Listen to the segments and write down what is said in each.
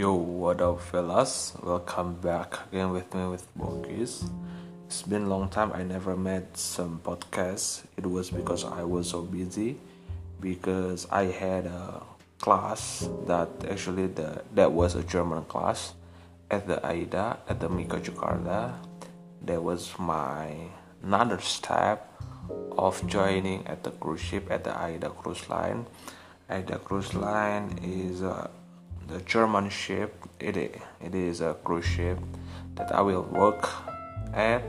Yo, what up, fellas? Welcome back again with me with Bokis. It's been a long time I never made some podcasts. It was because I was so busy because I had a class that actually the that was a German class at the AIDA at the Mika Jakarta. That was my another step of joining at the cruise ship at the AIDA cruise line. AIDA cruise line is a the German ship. It it is a cruise ship that I will work at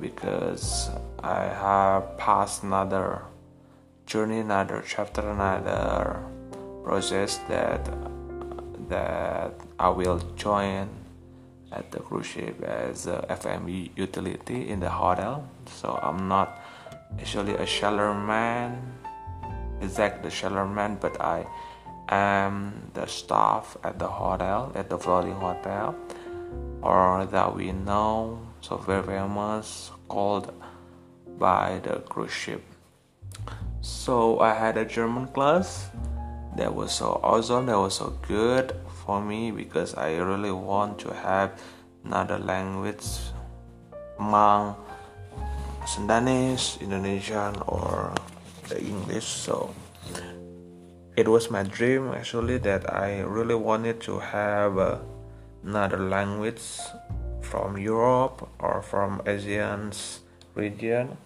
because I have passed another journey, another chapter, another process that that I will join at the cruise ship as a FME utility in the hotel. So I'm not actually a man, exact the man, but I am the staff at the hotel, at the floating hotel, or that we know so very famous called by the cruise ship. So I had a German class that was so awesome, that was so good for me because I really want to have another language among Sundanese, Indonesian, or the English. So it was my dream actually that I really wanted to have uh, another language from Europe or from Asian region.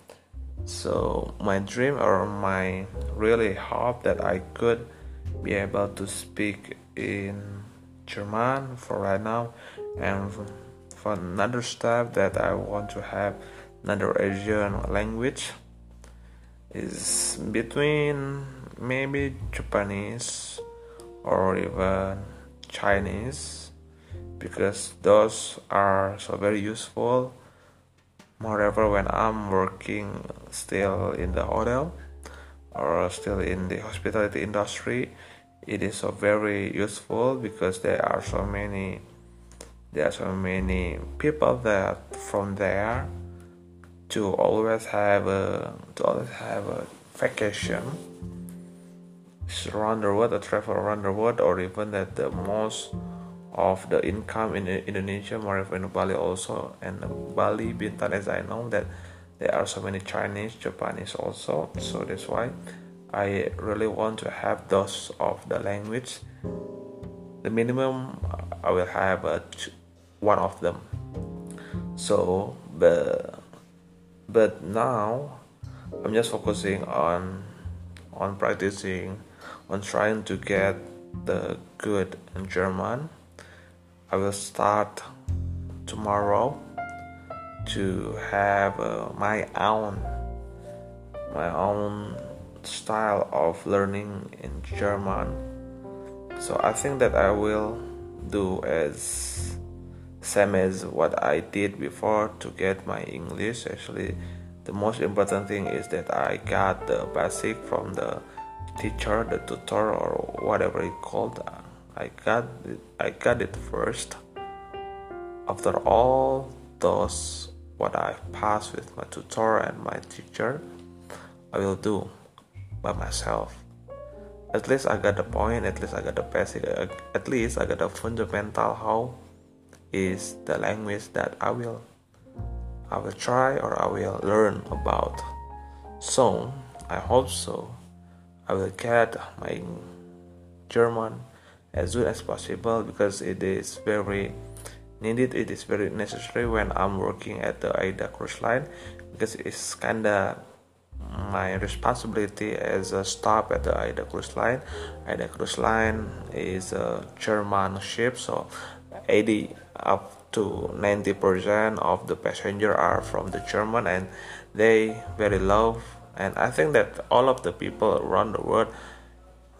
So my dream or my really hope that I could be able to speak in German for right now and for another step that I want to have another Asian language is between maybe Japanese or even Chinese because those are so very useful. Moreover, when I'm working still in the hotel or still in the hospitality industry, it is so very useful because there are so many there are so many people that from there to always have a to always have a vacation around the world or travel around the world or even that the most of the income in Indonesia more even in Bali also. And Bali Bintan as I know that there are so many Chinese Japanese also. So that's why I really want to have those of the language. The minimum uh, I will have uh, a, one of them. So but but now I'm just focusing on on practicing on trying to get the good in German. I will start tomorrow to have uh, my own my own style of learning in German. So I think that I will do as same as what I did before to get my English. Actually, the most important thing is that I got the basic from the teacher, the tutor, or whatever it called. I got it, I got it first. After all those what I passed with my tutor and my teacher, I will do by myself. At least I got the point. At least I got the basic. Uh, at least I got the fundamental. How is the language that I will I will try or I will learn about. So I hope so. I will get my German as soon as possible because it is very needed. It is very necessary when I'm working at the AIDA cruise line because it's kinda my responsibility as a staff at the AIDA cruise line. AIDA cruise line is a German ship, so 80 up to 90% of the passenger are from the German and they very love and i think that all of the people around the world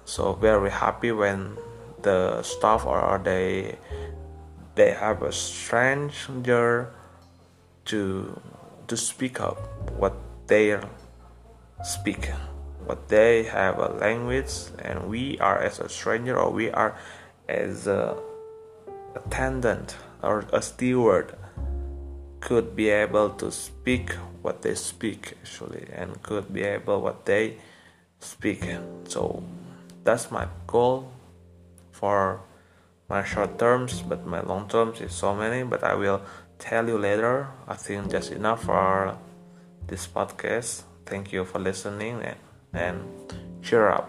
so very happy when the staff or they they have a stranger to to speak up what they speak what they have a language and we are as a stranger or we are as a attendant or a steward could be able to speak what they speak actually and could be able what they speak. So that's my goal for my short terms but my long terms is so many but i will tell you later. I think just enough for this podcast. Thank you for listening and, and cheer up